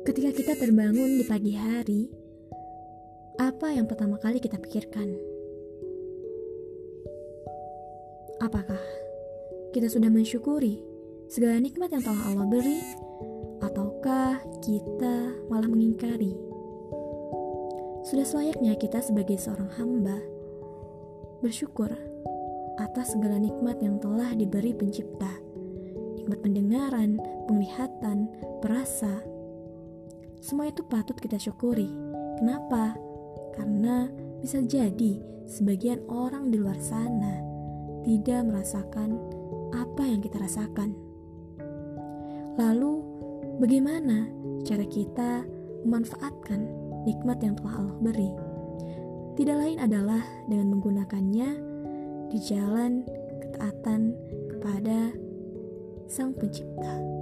Ketika kita terbangun di pagi hari, apa yang pertama kali kita pikirkan? Apakah kita sudah mensyukuri segala nikmat yang telah Allah beri, ataukah kita malah mengingkari? Sudah selayaknya kita sebagai seorang hamba bersyukur atas segala nikmat yang telah diberi pencipta, nikmat pendengaran, penglihatan, perasa. Semua itu patut kita syukuri. Kenapa? Karena bisa jadi sebagian orang di luar sana tidak merasakan apa yang kita rasakan. Lalu, bagaimana cara kita memanfaatkan nikmat yang telah Allah beri? Tidak lain adalah dengan menggunakannya di jalan ketaatan kepada Sang Pencipta.